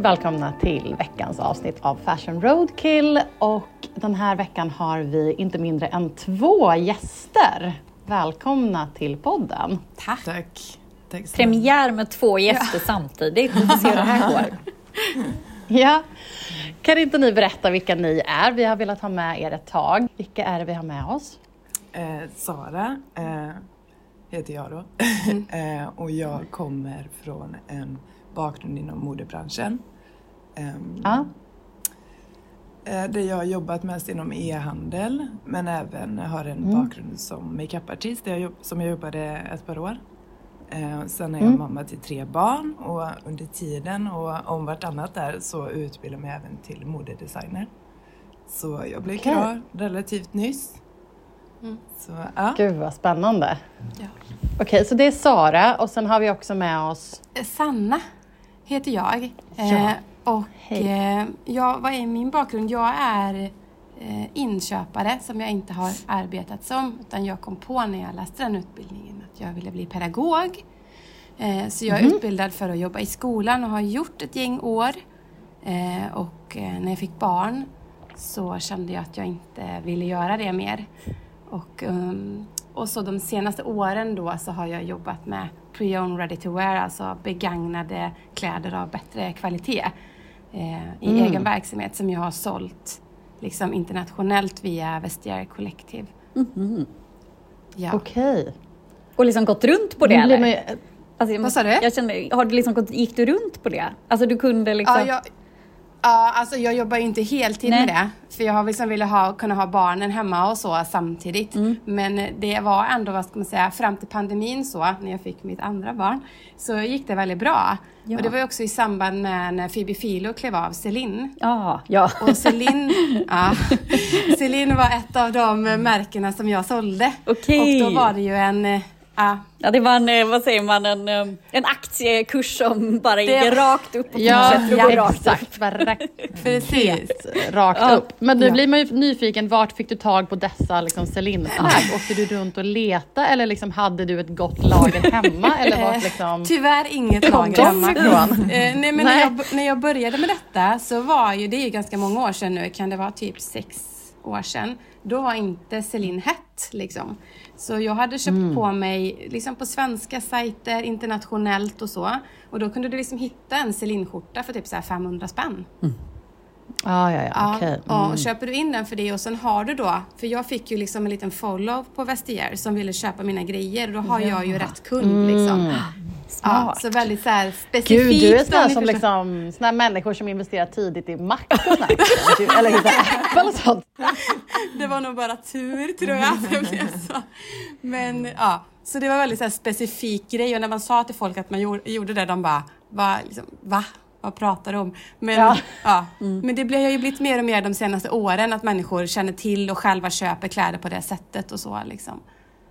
Och välkomna till veckans avsnitt av Fashion Roadkill. Och den här veckan har vi inte mindre än två gäster. Välkomna till podden. Tack. Tack. Tack Premiär med två gäster ja. samtidigt. Vi får se hur det här går. Ja. Kan inte ni berätta vilka ni är? Vi har velat ha med er ett tag. Vilka är det vi har med oss? Eh, Sara eh, heter jag då. Mm. eh, och jag kommer från en bakgrund inom modebranschen. Um, ah. Där jag har jobbat mest inom e-handel men även har en mm. bakgrund som makeupartist som jag jobbade ett par år. Eh, sen är jag mm. mamma till tre barn och under tiden och om vartannat där så utbildar jag mig även till modedesigner. Så jag blev okay. klar relativt nyss. Mm. Så, ja. Gud vad spännande. Ja. Okej, okay, så det är Sara och sen har vi också med oss Sanna heter jag. Ja. Eh, och eh, jag, vad är min bakgrund? Jag är eh, inköpare som jag inte har arbetat som utan jag kom på när jag läste den utbildningen att jag ville bli pedagog. Så jag är mm. utbildad för att jobba i skolan och har gjort ett gäng år. Och när jag fick barn så kände jag att jag inte ville göra det mer. Och, um, och så de senaste åren då så har jag jobbat med pre-owned ready to wear, alltså begagnade kläder av bättre kvalitet eh, i mm. egen verksamhet som jag har sålt liksom internationellt via Vestiaire Collective. Mm. Ja. Okej. Okay. Och liksom gått runt på det eller? Man, alltså, Vad sa du? Jag kände, har du liksom gått, gick du runt på det? Alltså du kunde liksom... Ja, jag, Ja, alltså jag jobbar ju inte heltid Nej. med det. För jag har liksom velat ha, kunna ha barnen hemma och så samtidigt. Mm. Men det var ändå, vad ska man säga, fram till pandemin så, när jag fick mitt andra barn, så gick det väldigt bra. Ja. Och det var också i samband med när Phoebe Philo klev av Celine. Ja, ja. Och Celine, ja, Celine var ett av de märkena som jag sålde. Okay. Och då var det ju en Ja. ja, det var en, eh, vad säger man, en, eh, en aktiekurs som bara gick det... rakt upp och ja, fortsätter ja, rakt exakt. upp. Precis. Rakt ja. upp. Men nu ja. blir man ju nyfiken, vart fick du tag på dessa liksom, Celine-plagg? Åkte du runt och letade eller liksom, hade du ett gott lager hemma? eller vart, liksom... Tyvärr inget lager hemma. eh, nej, men nej. När, jag, när jag började med detta så var ju, det är ju ganska många år sedan nu, kan det vara typ sex år sedan, då var inte Celine hett liksom. Så jag hade köpt mm. på mig liksom på svenska sajter, internationellt och så. Och då kunde du liksom hitta en Celine-skjorta för typ så 500 spänn. Mm. Ah, ja, ja, ja, okay. mm. Och köper du in den för det och sen har du då, för jag fick ju liksom en liten follow på Vestiaire som ville köpa mina grejer och då har ja. jag ju rätt kund liksom. Mm. Ja, så väldigt så här specifikt. Gud, du är sån som liksom, såna människor som investerar tidigt i Mac och sånt Eller liksom Apple och sånt. Det var nog bara tur tror jag att det blev så. Men ja, så det var väldigt så här specifik grej och när man sa till folk att man gjorde det, de bara, va? Liksom, va? Vad pratar du om? Men, ja. ja. Mm. men det har ju blivit mer och mer de senaste åren att människor känner till och själva köper kläder på det sättet och så liksom.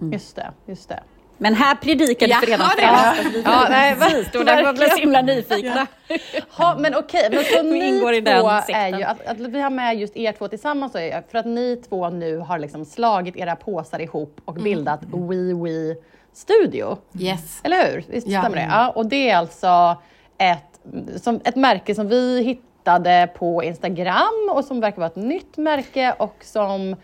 Mm. Just det, just det. Men här predikade ja, redan frälst. Ja, nej, precis. Då blev vi så himla nyfikna. Ja. men okej, men så ni ingår i två är ju, att, att, vi har med just er två tillsammans är för att ni två nu har liksom slagit era påsar ihop och mm. bildat mm. We We Studio. Yes. Eller hur? Visst ja. stämmer det? Ja, och det är alltså ett, som, ett märke som vi hittade på Instagram och som verkar vara ett nytt märke och som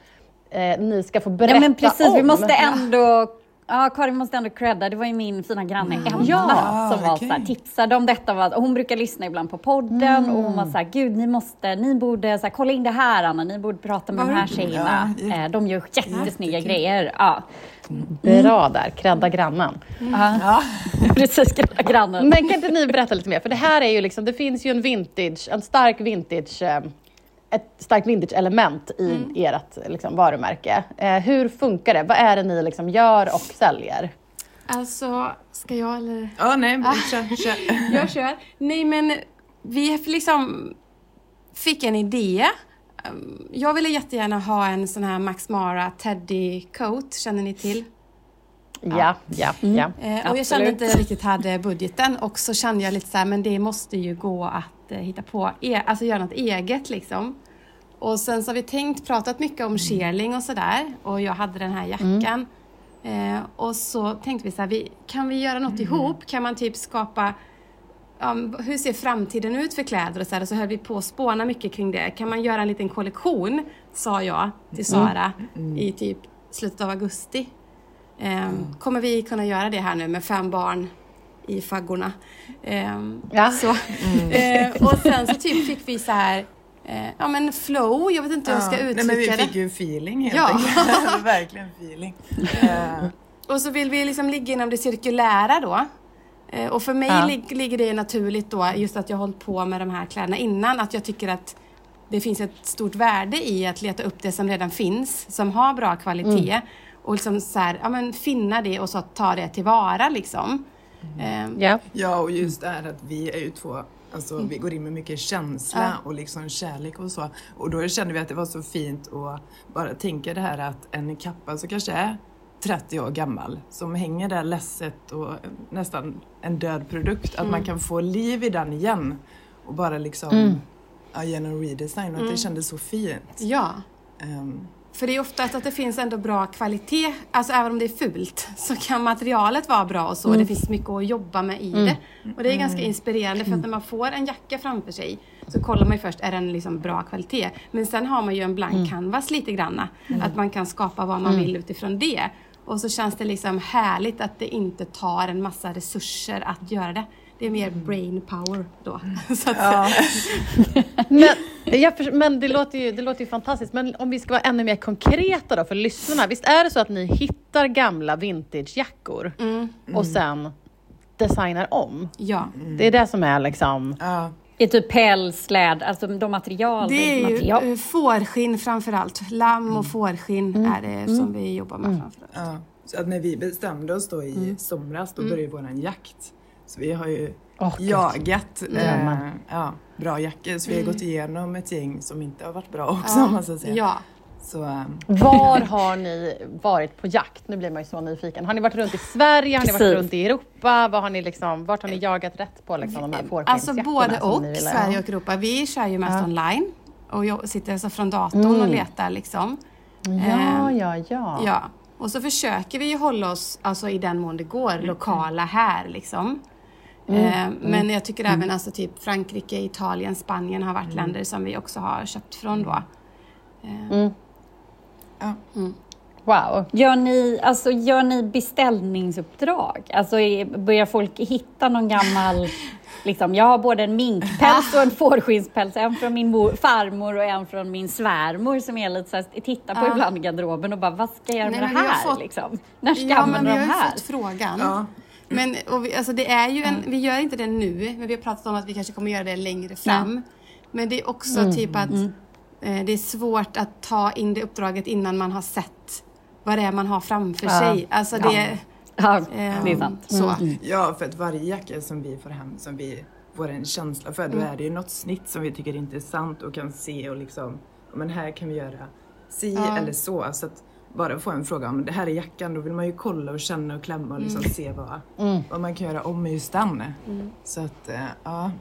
eh, ni ska få berätta om. Ja men precis, om. vi måste ändå Ja, Karin måste ändå credda. Det var ju min fina granne mm. Emma ja, som var okay. så här, tipsade om detta. Var, hon brukar lyssna ibland på podden mm. och hon var så här, gud ni måste, ni borde så här, kolla in det här Anna, ni borde prata med var de här tjejerna. Ja, eh, de gör jättesnygga ja, grejer. Ja. Mm. Bra där, credda grannen. Mm. Ja. Precis, credda grannen. Men kan inte ni berätta lite mer? För det här är ju liksom, det finns ju en vintage, en stark vintage eh, ett starkt vintage-element i mm. ert liksom, varumärke. Eh, hur funkar det? Vad är det ni liksom gör och säljer? Alltså, ska jag eller? Ja, oh, nej, ah. kör, kör. jag kör. Nej, men vi liksom fick en idé. Um, jag ville jättegärna ha en sån här Max Mara Teddy Coat, känner ni till? Ja, ja, mm. ja. Eh, och jag kände inte riktigt hade budgeten och så kände jag lite så här, men det måste ju gå att eh, hitta på, e alltså göra något eget liksom. Och sen så har vi tänkt, pratat mycket om shearling och sådär och jag hade den här jackan. Mm. Eh, och så tänkte vi så här, vi, kan vi göra något mm. ihop? Kan man typ skapa um, hur ser framtiden ut för kläder och så här, så höll vi på att spåna mycket kring det. Kan man göra en liten kollektion, sa jag till Sara mm. i typ slutet av augusti. Um, kommer vi kunna göra det här nu med fem barn i faggorna? Um, ja. så, uh, och sen så typ fick vi så här eh, ja men flow, jag vet inte hur jag ska uttrycka det. Nej, men vi fick ju feeling helt ja. enkelt. Verkligen feeling. Uh. Och så vill vi liksom ligga inom det cirkulära då. Eh, och för mig ja. lig ligger det naturligt då, just att jag hållit på med de här kläderna innan, att jag tycker att det finns ett stort värde i att leta upp det som redan finns, som har bra kvalitet. Mm. Och liksom så här, ja, men finna det och så ta det tillvara liksom. Mm. Yeah. Ja, och just det här att vi är ju två Alltså vi går in med mycket känsla och liksom kärlek och så. Och då kände vi att det var så fint att bara tänka det här att en kappa så kanske är 30 år gammal som hänger där ledset och nästan en död produkt. Mm. Att man mm. kan få liv i den igen och bara liksom mm. ja, genom redesign. Och mm. att det mm. kändes så fint. Ja. Um, för det är ofta att det finns ändå bra kvalitet, alltså även om det är fult så kan materialet vara bra och så. Mm. Det finns mycket att jobba med i mm. det. Och det är ganska mm. inspirerande för att när man får en jacka framför sig så kollar man ju först, är den liksom bra kvalitet? Men sen har man ju en blank mm. canvas lite granna. Mm. Att man kan skapa vad man mm. vill utifrån det. Och så känns det liksom härligt att det inte tar en massa resurser att göra det. Det är mer brain power då. Så att ja. men, jag, men det, låter ju, det låter ju fantastiskt. Men om vi ska vara ännu mer konkreta då för lyssnarna. Visst är det så att ni hittar gamla vintagejackor mm. och sen designar om? Ja. Mm. Det är det som är liksom... Ja. I typ päls, läd, alltså de material. Det är material. ju eh, fårskinn framförallt. Lamm och mm. fårskinn mm. är det mm. som vi jobbar med mm. framförallt. Ja. Så att när vi bestämde oss då i mm. somras, då började vår jakt. Så vi har ju oh, jagat eh, ja, bra jackor. Så vi har gått igenom ett gäng som inte har varit bra också ja. måste jag säga. Ja. Så, um. Var har ni varit på jakt? Nu blir man ju så nyfiken. Har ni varit runt i Sverige? Har ni varit runt i Europa? Vad har ni liksom, vart har ni jagat rätt på liksom, de här Alltså både och, Sverige och Europa. Vi kör ju mest ja. online och jag sitter alltså från datorn mm. och letar liksom. Ja, eh, ja, ja. ja. Och så försöker vi hålla oss, alltså i den mån det går, mm. lokala här liksom. Mm. Eh, mm. men jag tycker även alltså typ Frankrike, Italien, Spanien har varit mm. länder som vi också har köpt från då. Eh, mm. Ja. Mm. Wow. Gör ni, alltså, gör ni beställningsuppdrag? Alltså, börjar folk hitta någon gammal... liksom, jag har både en minkpäls och en fårskinnspäls. En från min mor, farmor och en från min svärmor som jag lite så här, tittar på ja. ibland i garderoben och bara, vad ska jag göra med Nej, det här? Fått, liksom? När ska jag använda de här? Vi har ju fått frågan. Ja. Men och vi, alltså det är ju en, vi gör inte det nu, men vi har pratat om att vi kanske kommer göra det längre fram. Mm. Men det är också mm. typ att mm. eh, det är svårt att ta in det uppdraget innan man har sett vad det är man har framför ja. sig. Alltså det, ja. eh, det är sant. Så. Mm. Ja, för att varje jacka som vi får hem, som vi får en känsla för, då mm. är det ju något snitt som vi tycker är intressant och kan se och liksom, men här kan vi göra si ja. eller så. så att, bara få en fråga om det här är jackan, då vill man ju kolla och känna och klämma och liksom mm. se vad, mm. vad man kan göra om just den. Mm. Så att, äh, ja.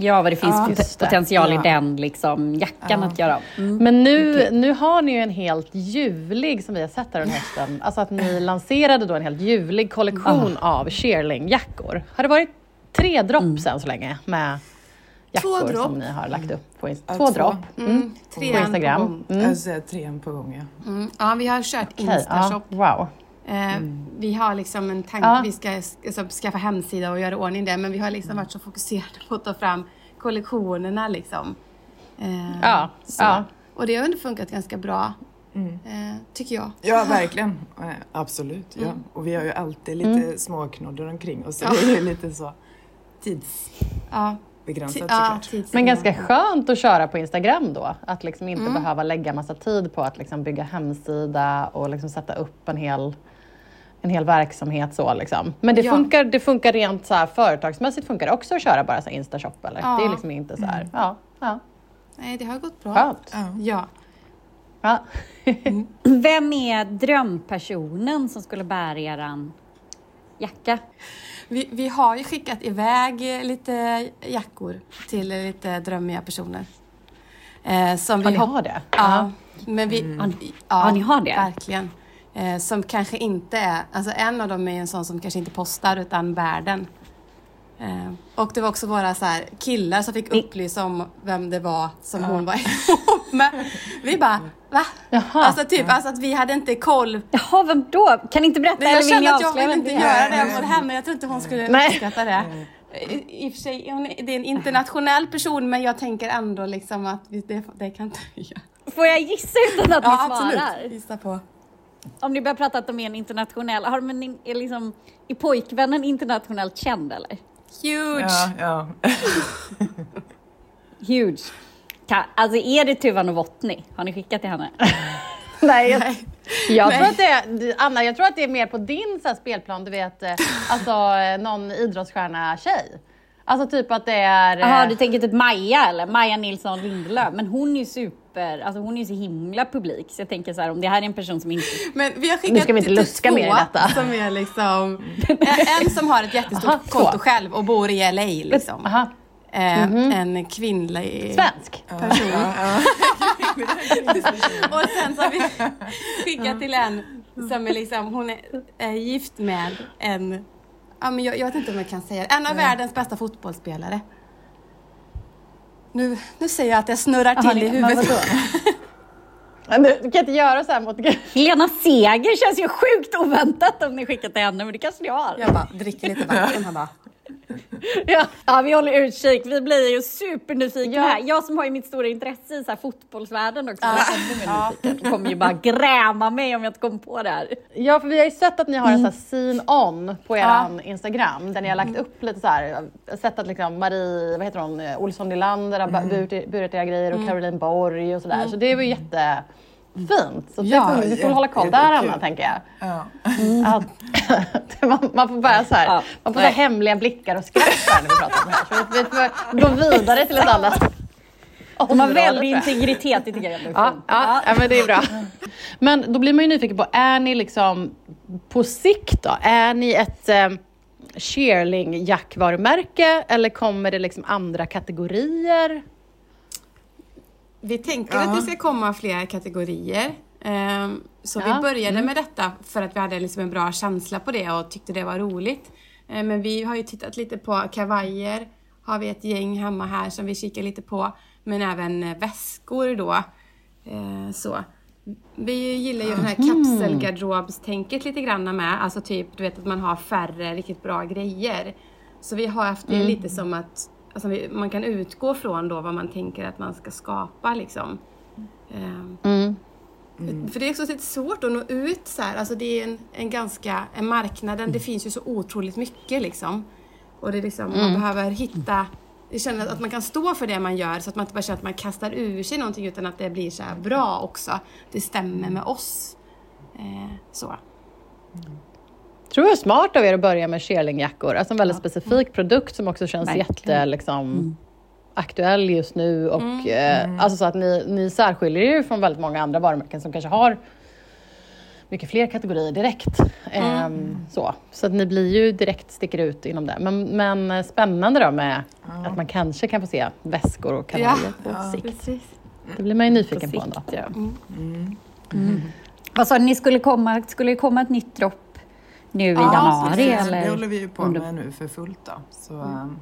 Ja, vad det finns ja, potential i den liksom, jackan ja. att göra. Mm. Men nu, okay. nu har ni ju en helt ljuvlig, som vi har sett här under hösten, alltså att ni lanserade då en helt ljuvlig kollektion av shearling-jackor. Har det varit tre dropp mm. än så länge med jackor två som ni har lagt upp på Instagram. Två, två dropp mm. mm. på Instagram. Mm. Jag säger trean på gång, ja. Mm. Ja, vi har kört okay, Instashop. Ja, wow. Eh, mm. Vi har liksom en tanke, ja. vi ska alltså, skaffa hemsida och göra ordning det, men vi har liksom varit så fokuserade på att ta fram kollektionerna liksom. Eh, ja. ja. Och det har ändå funkat ganska bra. Mm. Eh, tycker jag. Ja, verkligen. Absolut. Ja. Mm. Och vi har ju alltid lite mm. småknoddar omkring oss. Så ja. det är lite så tids... Ja begränsat ja, Men ganska skönt att köra på Instagram då. Att liksom inte mm. behöva lägga massa tid på att liksom bygga hemsida och liksom sätta upp en hel, en hel verksamhet. Så liksom. Men det, ja. funkar, det funkar rent så här, företagsmässigt funkar det också att köra bara så Instashop? Eller? Ja. Det är liksom inte så här, mm. ja, ja. Nej, det har gått bra. Skönt. Ja. ja. mm. Vem är drömpersonen som skulle bära eran jacka? Vi, vi har ju skickat iväg lite jackor till lite drömmiga personer. Eh, som ja, vi ni har det? Ja. Men vi, mm. ja, ja, ni har det? Verkligen. Eh, som kanske inte är, alltså en av dem är en sån som kanske inte postar utan bär den. Eh, och det var också våra så här, killar som fick upplysa om vem det var som hon var ihop med. Vi bara, va? Jaha. Alltså typ, alltså att vi hade inte koll. Jaha, vem då? Kan ni inte berätta? Jag eller vill kände att jag ville vem inte göra det mot henne. Jag tror inte hon skulle Nej. uppskatta det. I, I och för sig, hon är, det är en internationell person men jag tänker ändå liksom att vi, det, det kan inte vi göra. Får jag gissa utan att Ja, ni svarar? absolut. Gissa på. Om ni börjar prata att de är en internationell, har de en, är liksom, är pojkvännen internationellt känd eller? Huge! Ja, ja. Huge. Ka- Alltså är det Tuva Novotny? Har ni skickat till henne? Nej, jag, jag tror Nej. att det Anna, jag tror att det är mer på din så här, spelplan, du vet, eh, alltså eh, någon idrottsstjärna-tjej. Alltså typ att det är... eh, Jaha, du tänker typ Maja eller? Maja Nilsson Lindelöf. Men hon är ju super, alltså hon är ju så himla publik. Så jag tänker så här, om det här är en person som inte... Men vi har skickat Nu ska vi inte till luska mer i detta. som är liksom... En som har ett jättestort Aha, konto själv och bor i LA liksom. Aha, Eh, En kvinnlig svensk. person. Och sen så har vi skickat till en som är liksom, hon är, är gift med en, ja men jag, jag vet inte om jag kan säga det, en av världens bästa fotbollsspelare. Nu, nu säger jag att det snurrar till i huvudet. Du, du kan inte göra så här mot Helena Seger känns ju sjukt oväntat om ni skickat till henne, men det kanske ni har. Jag bara dricker lite vatten. Han bara, ja. Ja, vi håller utkik. Vi blir ju supernyfikna Ja. här. Jag som har ju mitt stora intresse i så här fotbollsvärlden också, Ja. jag mer nyfiken. kommer ju bara gräma mig om jag inte kommer på det här. ja, för vi har ju sett att ni har en Mm. sån här scene on på er Instagram där ni har lagt upp lite så här. Jag har sett att liksom Marie, vad heter hon, eh, Olsson Nylander har Mm. burit, burit era grejer och Caroline Borg och sådär. Så det var ju jättefint. Så det Ja, får, vi får hålla koll där. Anna, tänker jag. Ja. Att, man, man får bara så här, Ja. man får så hemliga blickar och skratt här när vi pratar om det här. Så vi, vi får gå vidare till ett annat De har område, väldig integritet, det tycker jag är Ja, fint. ja, ja, men det är bra. Men då blir man ju nyfiken på, är ni liksom på sikt då, är ni ett eh, shearling jackvarumärke eller kommer det liksom andra kategorier? Vi tänker Ja. att det ska komma fler kategorier. Ehm, Så Ja, vi började med detta för att vi hade liksom en bra känsla på det och tyckte det var roligt. Ehm, Men vi har ju tittat lite på kavajer, har vi ett gäng hemma här som vi kikar lite på. Men även väskor då. Ehm, Så. Vi gillar ju det här kapselgarderobstänket lite grann med. Alltså typ, du vet att man har färre riktigt bra grejer. Så vi har haft det lite som att alltså vi, man kan utgå från då vad man tänker att man ska skapa liksom. Ehm, För det är också lite svårt att nå ut så här. Alltså det är en, en ganska, en marknaden, det finns ju så otroligt mycket liksom. Och det är liksom, man behöver hitta, det känner att man kan stå för det man gör så att man inte bara känner att man kastar ur sig någonting utan att det blir så här bra också. Det stämmer med oss. Eh, så. Tror jag är smart av er att börja med shearlingjackor. Alltså en väldigt specifik produkt som också känns Verkligen. jätte liksom, aktuell just nu. Och, eh, Alltså så att ni, ni särskiljer er från väldigt många andra varumärken som kanske har mycket fler kategorier direkt. Ehm, så. så att ni blir ju direkt sticker ut inom det. Men, men eh, spännande då med att man kanske kan få se väskor och kavajer på Ja. sikt. Precis. Det blir man ju På nyfiken på sikt, ändå. ja. Mm. Vad sa ni, ni skulle komma, skulle det komma ett nytt dropp nu i Ja, januari precis. eller? Det håller vi ju på med nu för fullt då. Så ähm,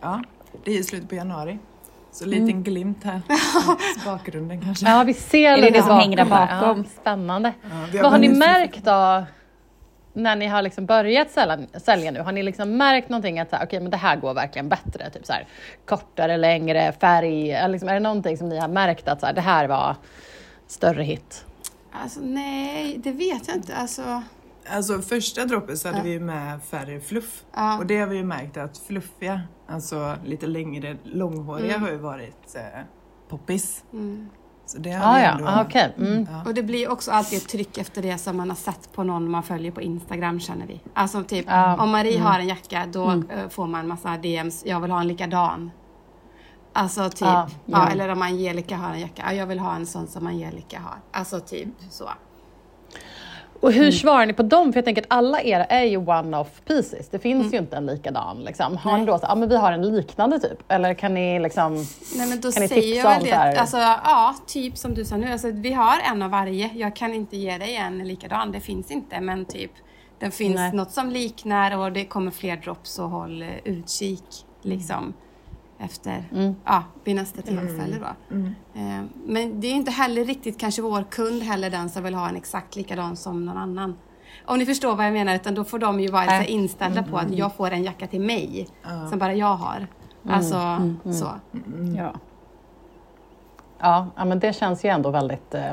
ja, det är i slutet på januari. Så en liten glimt här i bakgrunden kanske. Ja, vi ser det lite det som hänger där bakom? Ja, spännande. Ja, Vad har ni märkt då när ni har liksom börjat sälja, sälja nu? Har ni liksom märkt någonting att så här, okej, men det här går verkligen bättre? Typ så här, kortare, längre, färg? Eller liksom, är det någonting som ni har märkt att så här, det här var större hit? Alltså nej, det vet jag inte. Alltså, Alltså första droppet så hade Ja. vi ju med färre fluff. Ja. Och det har vi ju märkt att fluffiga, alltså lite längre långhåriga Mm. har ju varit eh, poppis. mm. Så det har Ah, vi ja, ändå... ah, okej. Mm. Ja. Och det blir också alltid ett tryck efter det som man har sett på någon man följer på Instagram känner vi. Alltså typ, Ja. om Marie har en jacka då eh, får man massa DMs, jag vill ha en likadan. Alltså typ, Ja, ja, ja. eller om Angelica har en jacka, ja, jag vill ha en sån som Angelica har. Alltså typ så. Och Mm. hur svarar ni på dem? För jag tänker att alla era är ju one-off pieces. Det finns ju inte en likadan. Liksom. Har ni då så, ja men vi har en liknande typ? Eller kan ni liksom... Nej men då Kan säger jag väl det, här- alltså ja, typ som du sa nu, alltså, vi har en av varje. Jag kan inte ge dig en likadan, det finns inte, men typ det finns Nej. något som liknar och det kommer fler drops och håll utkik liksom efter, mm. ja, vid nästa tillfälle då. Mm. Eh, men det är inte heller riktigt kanske vår kund heller den som vill ha en exakt likadan som någon annan. Om ni förstår vad jag menar, utan då får de ju vara äh. inställda på att mm. jag får en jacka till mig som bara jag har. Mm. Alltså mm. så. Ja. Ja, men det känns ju ändå väldigt eh,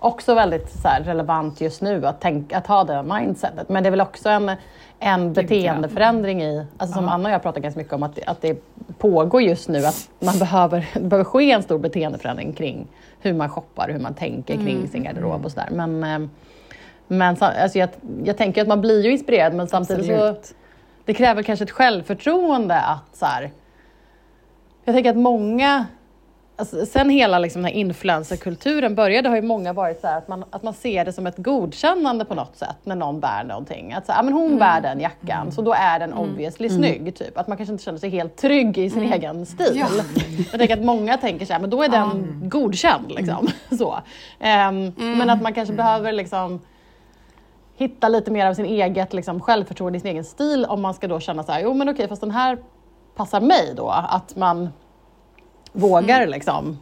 också väldigt så här, relevant just nu att, tänka, att ha det mindsetet. Men det är väl också en, en beteendeförändring i, alltså som Anna och jag pratar ganska mycket om, att, att det pågår just nu att man behöver, det behöver ske en stor beteendeförändring kring hur man shoppar, hur man tänker kring mm. sin garderob och sådär. Men, eh, men alltså jag, jag tänker att man blir ju inspirerad men samtidigt Absolut. så det kräver kanske ett självförtroende att så här, jag tänker att många Alltså, sen hela liksom, den här influencerkulturen började har ju många varit så här, att man, att man ser det som ett godkännande på något sätt när någon bär någonting. Att så, ah, men hon mm. bär den jackan mm. så då är den mm. obviously mm. snygg. Typ. Att man kanske inte känner sig helt trygg i sin mm. egen stil. Ja. Jag tänker att många tänker så här, men då är den mm. godkänd. Liksom. så. Um, men att man kanske behöver liksom, hitta lite mer av sin eget liksom, självförtroende i sin egen stil om man ska då känna så här, jo men okej fast den här passar mig då. Att man vågar mm. liksom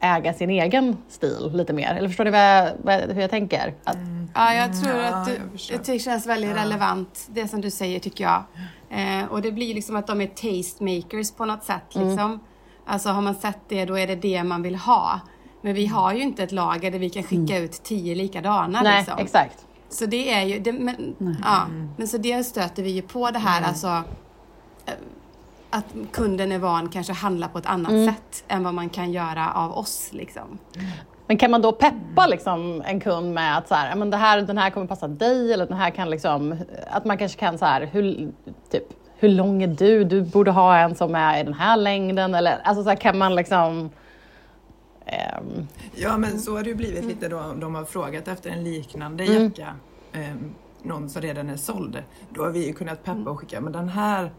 äga sin egen stil lite mer. Eller förstår ni vad vad, hur jag tänker? Att... Mm. Ja, jag tror att det, det känns väldigt ja. relevant, det som du säger tycker jag. Eh, och det blir liksom att de är tastemakers på något sätt. Mm. Liksom. Mm. Alltså har man sett det, då är det det man vill ha. Men vi har ju inte ett lager där vi kan skicka mm. ut tio likadana. Nej, liksom. exakt. Så det är ju, det, men, ja, men så det stöter vi ju på det här, mm. alltså att kunden är van kanske att handla på ett annat mm. sätt än vad man kan göra av oss. Liksom. Men kan man då peppa liksom, en kund med att så här, men det här, den här kommer passa dig eller den här kan liksom, att man kanske kan så här, hur, typ, hur lång är du? Du borde ha en som är i den här längden eller alltså så här, kan man liksom um... Ja men så har det ju blivit lite då de har frågat efter en liknande mm. jacka, um, någon som redan är såld. Då har vi ju kunnat peppa och skicka, men den här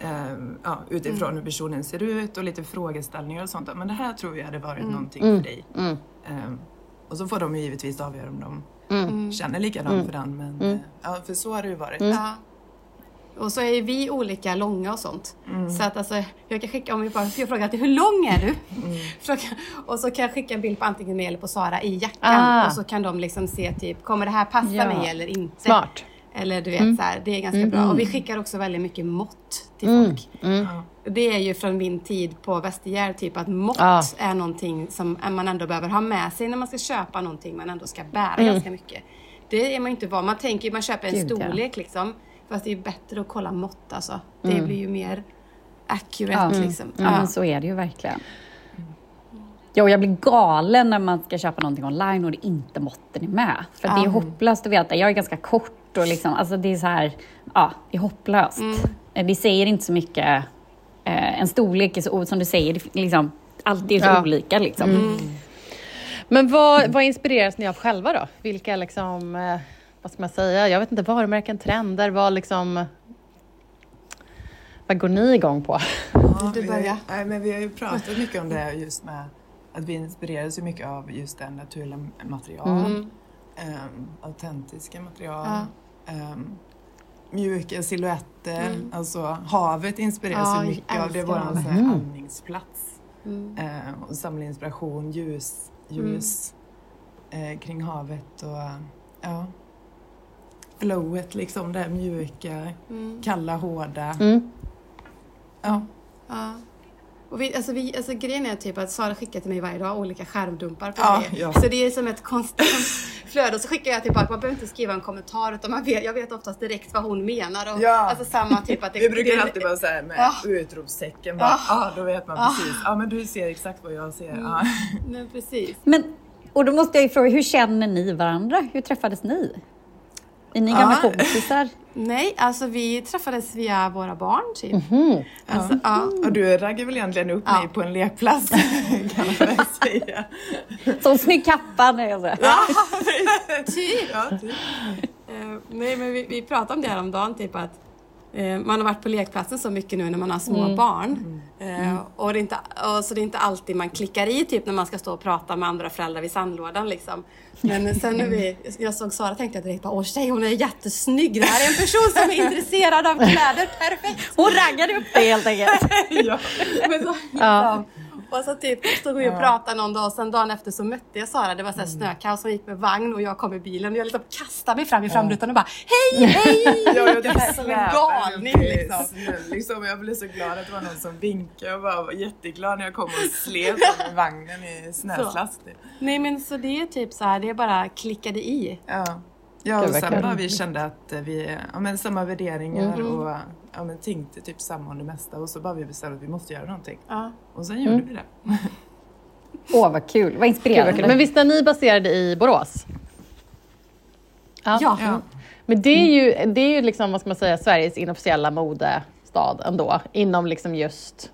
eh, ja, utifrån mm. hur personen ser ut och lite frågeställningar och sånt. Men det här tror vi hade varit mm. någonting för dig. Mm. Eh, och så får de ju givetvis avgöra om de mm. känner likadant mm. för den. Men, mm. ja, för så har det ju varit. Ja. Och så är vi olika långa och sånt. Mm. Så att alltså, jag kan skicka, om vi bara jag frågar till hur lång är du? Mm. och så kan jag skicka en bild på antingen mig eller på Sara i jackan. Ah. Och så kan de liksom se typ, kommer det här passa ja. mig eller inte? Smart. Eller du vet mm. så här, det är ganska mm. bra. Och vi skickar också väldigt mycket mått till mm. folk. Mm. Det är ju från min tid på Västergärd, typ att mått ja. är någonting som man ändå behöver ha med sig när man ska köpa någonting man ändå ska bära mm. ganska mycket. Det är man inte van Man tänker man köper en Gud, storlek ja. liksom. Fast det är bättre att kolla mått alltså. Det mm. blir ju mer accurate ja. liksom. Ja, så är det ju verkligen. Ja, och jag blir galen när man ska köpa någonting online och det inte måtten är med. För det är hopplöst att veta. Jag är ganska kort och liksom, alltså det är så här, ja, det är hopplöst. Mm. Det säger inte så mycket. Eh, en storlek är så, som du säger, det, liksom, allt är så ja. olika liksom. Mm. Men vad, vad inspireras ni av själva då? Vilka liksom, eh, vad ska man säga, jag vet inte, varumärken, trender, vad liksom vad går ni igång på? Ja, du börja. Vi, nej, men vi har ju pratat mycket om det just med att vi inspireras så mycket av just det naturliga material. Mm. Um, autentiska material. Ja. Um, mjuka silhuetter. Mm. Alltså havet inspireras ja, så mycket av det. är vår mm. andningsplats. Mm. Uh, och samla inspiration, ljus, ljus uh, kring havet och ja, flowet liksom, det här mjuka, mm. kalla, hårda. Mm. Ja. ja. Och vi, alltså vi, alltså grejen är typ att Sara skickar till mig varje dag olika skärmdumpar på ja, det. Ja. Så det är som ett konstant flöde och så skickar jag tillbaka. Man behöver inte skriva en kommentar utan man vet, jag vet oftast direkt vad hon menar. Och, ja. Alltså samma typ att det, Vi brukar det, alltid bara säga med ja. utropstecken. Bara, ja. Ah, då vet man ja. precis. Ja men du ser exakt vad jag ser. Mm. Ja. Men precis. Men, och då måste jag ju fråga, hur känner ni varandra? Hur träffades ni? Är ni gamla ja. kompisar? Nej, alltså vi träffades via våra barn typ. Mm -hmm. alltså, ja. Och du raggade väl egentligen upp ja. mig på en lekplats kan man väl säga. Som snygg kappa när jag säger. Ja, typ. Ja, typ. Uh, nej men vi, vi pratade om det här om dagen typ att man har varit på lekplatsen så mycket nu när man har små mm. barn. Mm. Och, det är inte, och så det är inte alltid man klickar i typ när man ska stå och prata med andra föräldrar vid sandlådan. Liksom. Men sen när vi, jag såg Sara tänkte jag direkt åh tjej hon är jättesnygg. Det här är en person som är intresserad av kläder. Perfekt! Hon raggade upp det helt enkelt. ja. Men så, ja. Och så typ stod vi och pratade någon dag och sen dagen efter så mötte jag Sara. Det var så här mm. snökaos. Hon gick med vagn och jag kom i bilen och jag liksom kastade mig fram i framrutan och bara Hej, hej! ja, jag är som en galning liksom. liksom. Jag blev så glad att det var någon som vinkade och bara var jätteglad när jag kom och slet med vagnen i snöslask. Nej men så det är typ så här, det bara klickade i. Ja. Ja, och sen bara vi kände att vi ja, men samma värderingar mm. och ja, men tänkte typ samma om det mesta och så bara vi bestämde att vi måste göra någonting. Ja. Och sen gjorde mm. vi det. Åh, oh, vad kul. Vad inspirerande. Kul, Men visst är ni baserade i Borås? Ja. ja. ja. Men det är ju, det är ju liksom, vad ska man säga, Sveriges inofficiella modestad ändå, inom liksom just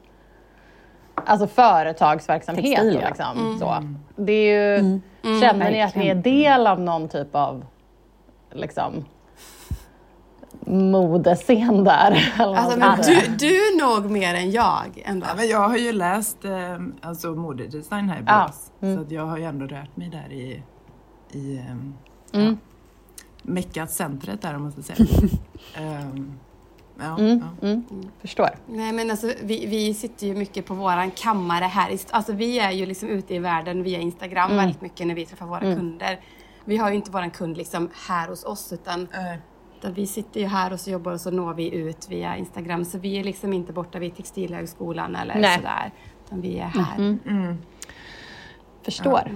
alltså företagsverksamhet. Liksom, mm. så. Det är ju, mm. Känner ni att ni är del av någon typ av liksom, modescen där. Alltså, men du, du nog mer än jag ändå. Ja, men jag har ju läst eh, alltså, modedesign här i Borås. Ja. Mm. Så att jag har ju ändå rört mig där i, i um, mm. ja, meckat centret där om man ska säga. um, Ja, mm, ja. Mm, förstår. Nej, men alltså, vi, vi sitter ju mycket på våran kammare här. Alltså, vi är ju liksom ute i världen via Instagram mm. väldigt mycket när vi träffar våra mm. kunder. Vi har ju inte våran kund liksom här hos oss utan äh. Utan vi sitter ju här och så jobbar och så når vi ut via Instagram. Så vi är liksom inte borta vid Textilhögskolan eller Nej. sådär. Utan vi är här. Mm. Mm. Förstår. Ja.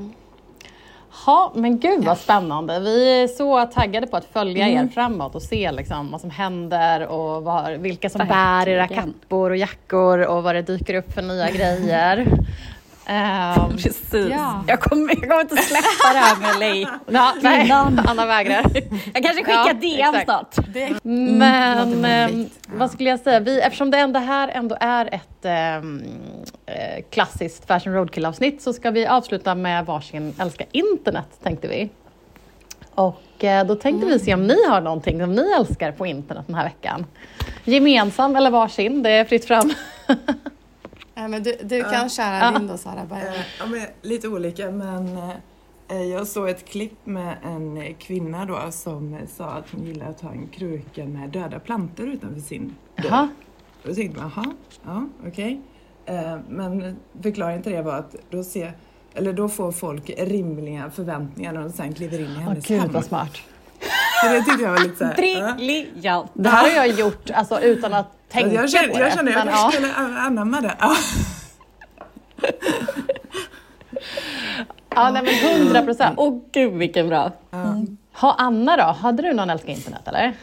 Ha, men gud vad spännande. Vi är så taggade på att följa mm. er framåt och se liksom vad som händer och vad, vilka som Verkligen. bär era kappor och jackor och vad det dyker upp för nya grejer. Um, Precis. Ja. Jag, kommer, jag kommer inte släppa det här med Lej. Ja, nej, Anna vägrar. Jag kanske skickar ja, DM snart. Mm, Men eh, vad skulle jag säga? Vi, eftersom det ändå här ändå är ett ehm, eh, klassiskt Fashion Roadkill-avsnitt så ska vi avsluta med varsin älska internet, tänkte vi. Och eh, då tänkte mm. vi se om ni har någonting som ni älskar på internet den här veckan. Gemensam eller varsin, det är fritt fram. Ja, men du, du kan köra din då Sara. Bara. Ja, men, lite olika men eh, jag såg ett klipp med en kvinna då som sa att hon gillar att ha en kruka med döda plantor utanför sin dörr. Och då tänkte man, jaha, ja okej. Okay. Eh, men förklaringen till det var att då, ser, eller då får folk rimliga förväntningar när de sen kliver in i hennes oh, hem. Gud vad smart. Så det tyckte jag var lite såhär... Briljant! Det här har jag gjort alltså, utan att tänka jag känner, på det. Jag känner jag kanske skulle anamma det. Ja. ja, nej men hundra procent. Åh gud vilken bra. Mm. Ha, Anna då, hade du någon älskar internet eller?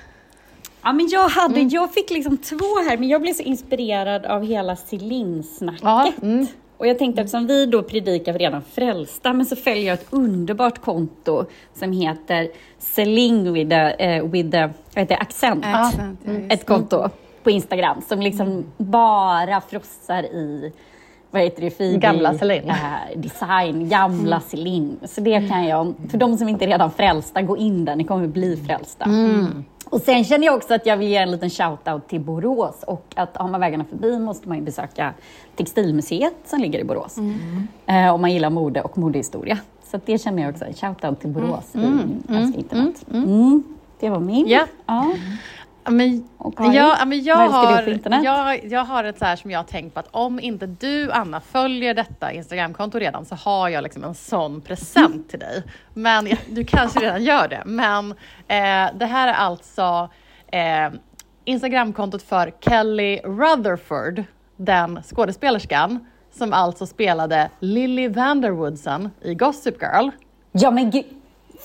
Ja, men jag, hade, mm. jag fick liksom två här, men jag blev så inspirerad av hela Celine-snacket. Mm. Och jag tänkte att som vi då predikar för redan frälsta, men så följer jag ett underbart konto som heter Celine with the, uh, with the vad heter accent. accent mm. Ett konto på Instagram som liksom mm. bara frossar i vad heter det, Phoebe, gamla Celine. Äh, design, gamla mm. Celine. Så det kan jag, för de som inte är redan frälsta, gå in där, ni kommer bli frälsta. Mm. Och sen känner jag också att jag vill ge en liten shout-out till Borås och att har man vägarna förbi måste man ju besöka Textilmuseet som ligger i Borås. Mm. Eh, om man gillar mode och modehistoria. Så det känner jag också, en shout-out till Borås mm. i mm. internet. Mm. mm. Det var min. Yeah. Ja. Men, ja, men jag, har, jag, jag har ett så här som jag har tänkt på att om inte du Anna följer detta Instagramkonto redan så har jag liksom en sån present mm. till dig. Men du kanske redan gör det. Men eh, det här är alltså eh, Instagramkontot för Kelly Rutherford, den skådespelerskan som alltså spelade Lily Vanderwoodsen i Gossip Girl. Ja men gud,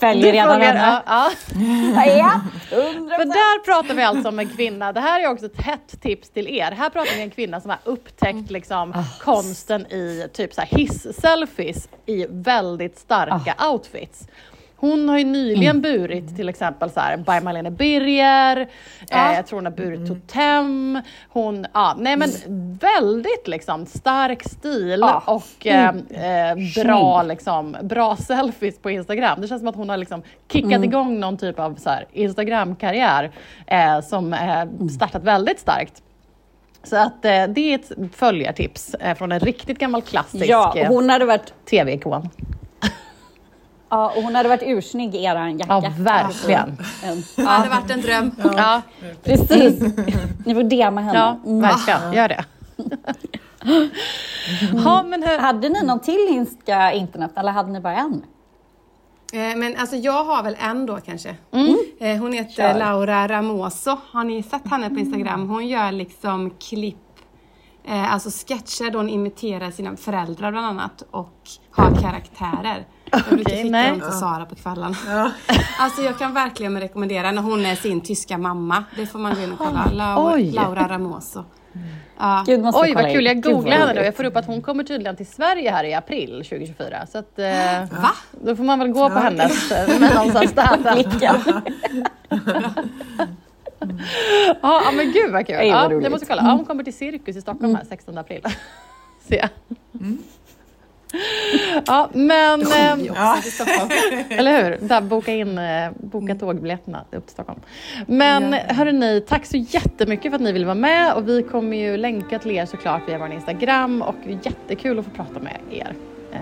följer redan henne. Ja, ja. För där pratar vi alltså om en kvinna, det här är också ett hett tips till er. Här pratar vi om en kvinna som har upptäckt liksom, oh. konsten i typ hiss-selfies i väldigt starka oh. outfits. Hon har ju nyligen mm. burit till exempel så här, by Malene Birger, ja. eh, jag tror hon har burit mm. Totem. Hon, ja, nej men väldigt liksom stark stil ja. och eh, eh, bra, liksom, bra selfies på Instagram. Det känns som att hon har liksom kickat mm. igång någon typ av så här, Instagram-karriär eh, som eh, startat väldigt starkt. Så att eh, det är ett följartips eh, från en riktigt gammal klassisk ja, hon hade varit... tv-ikon. Ja, och hon hade varit ursnygg i eran jacka. Ja, verkligen. Det hade varit en dröm. Ja, precis. Ni får DMa henne. Ja, verkligen. Gör det. ja, men hur... Hade ni någon till Insta internet eller hade ni bara en? Eh, men alltså jag har väl en då kanske. Mm. Eh, hon heter Kör. Laura Ramoso. Har ni sett henne på Instagram? Hon gör liksom klipp, eh, alltså sketcher då hon imiterar sina föräldrar bland annat och har karaktärer. Jag brukar skicka dem till Sara på kvällen. Ja. Alltså jag kan verkligen rekommendera när hon är sin tyska mamma. Det får man gå in och kolla. Laura, Laura Ramoso. Ja. Gud, Oj vad kul, jag googlar henne nu. Jag får upp att hon kommer tydligen till Sverige här i april 2024. Så att, eh, Va? Då får man väl gå på hennes eh, någonstans där. ja men gud vad kul. Ej, vad ja, det måste jag kolla. Ja, hon kommer till Cirkus i Stockholm här 16 april. Se. Mm. Ja, men... Eh, ja. eller hur? Där, boka in, eh, boka tågbiljetterna upp till Stockholm. Men ja. hörni, tack så jättemycket för att ni ville vara med och vi kommer ju länka till er såklart via vår Instagram och det är jättekul att få prata med er eh,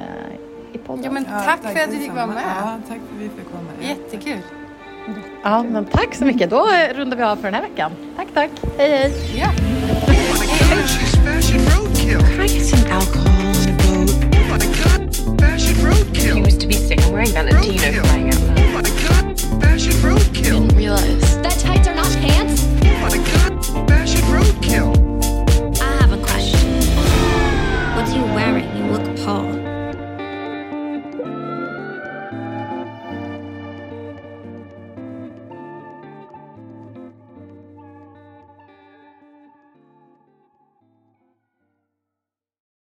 i podden. Ja, men tack, ja, tack för att du fick vara med. Ja, tack för att vi fick vara med. Jättekul. Ja, men tack så mycket. Då rundar vi av för den här veckan. Tack, tack. Hej, hej. Ja. refuse to be sick. I'm wearing Valentino oh my roadkill. Didn't realize that tights are not pants. Oh my god, fashion roadkill.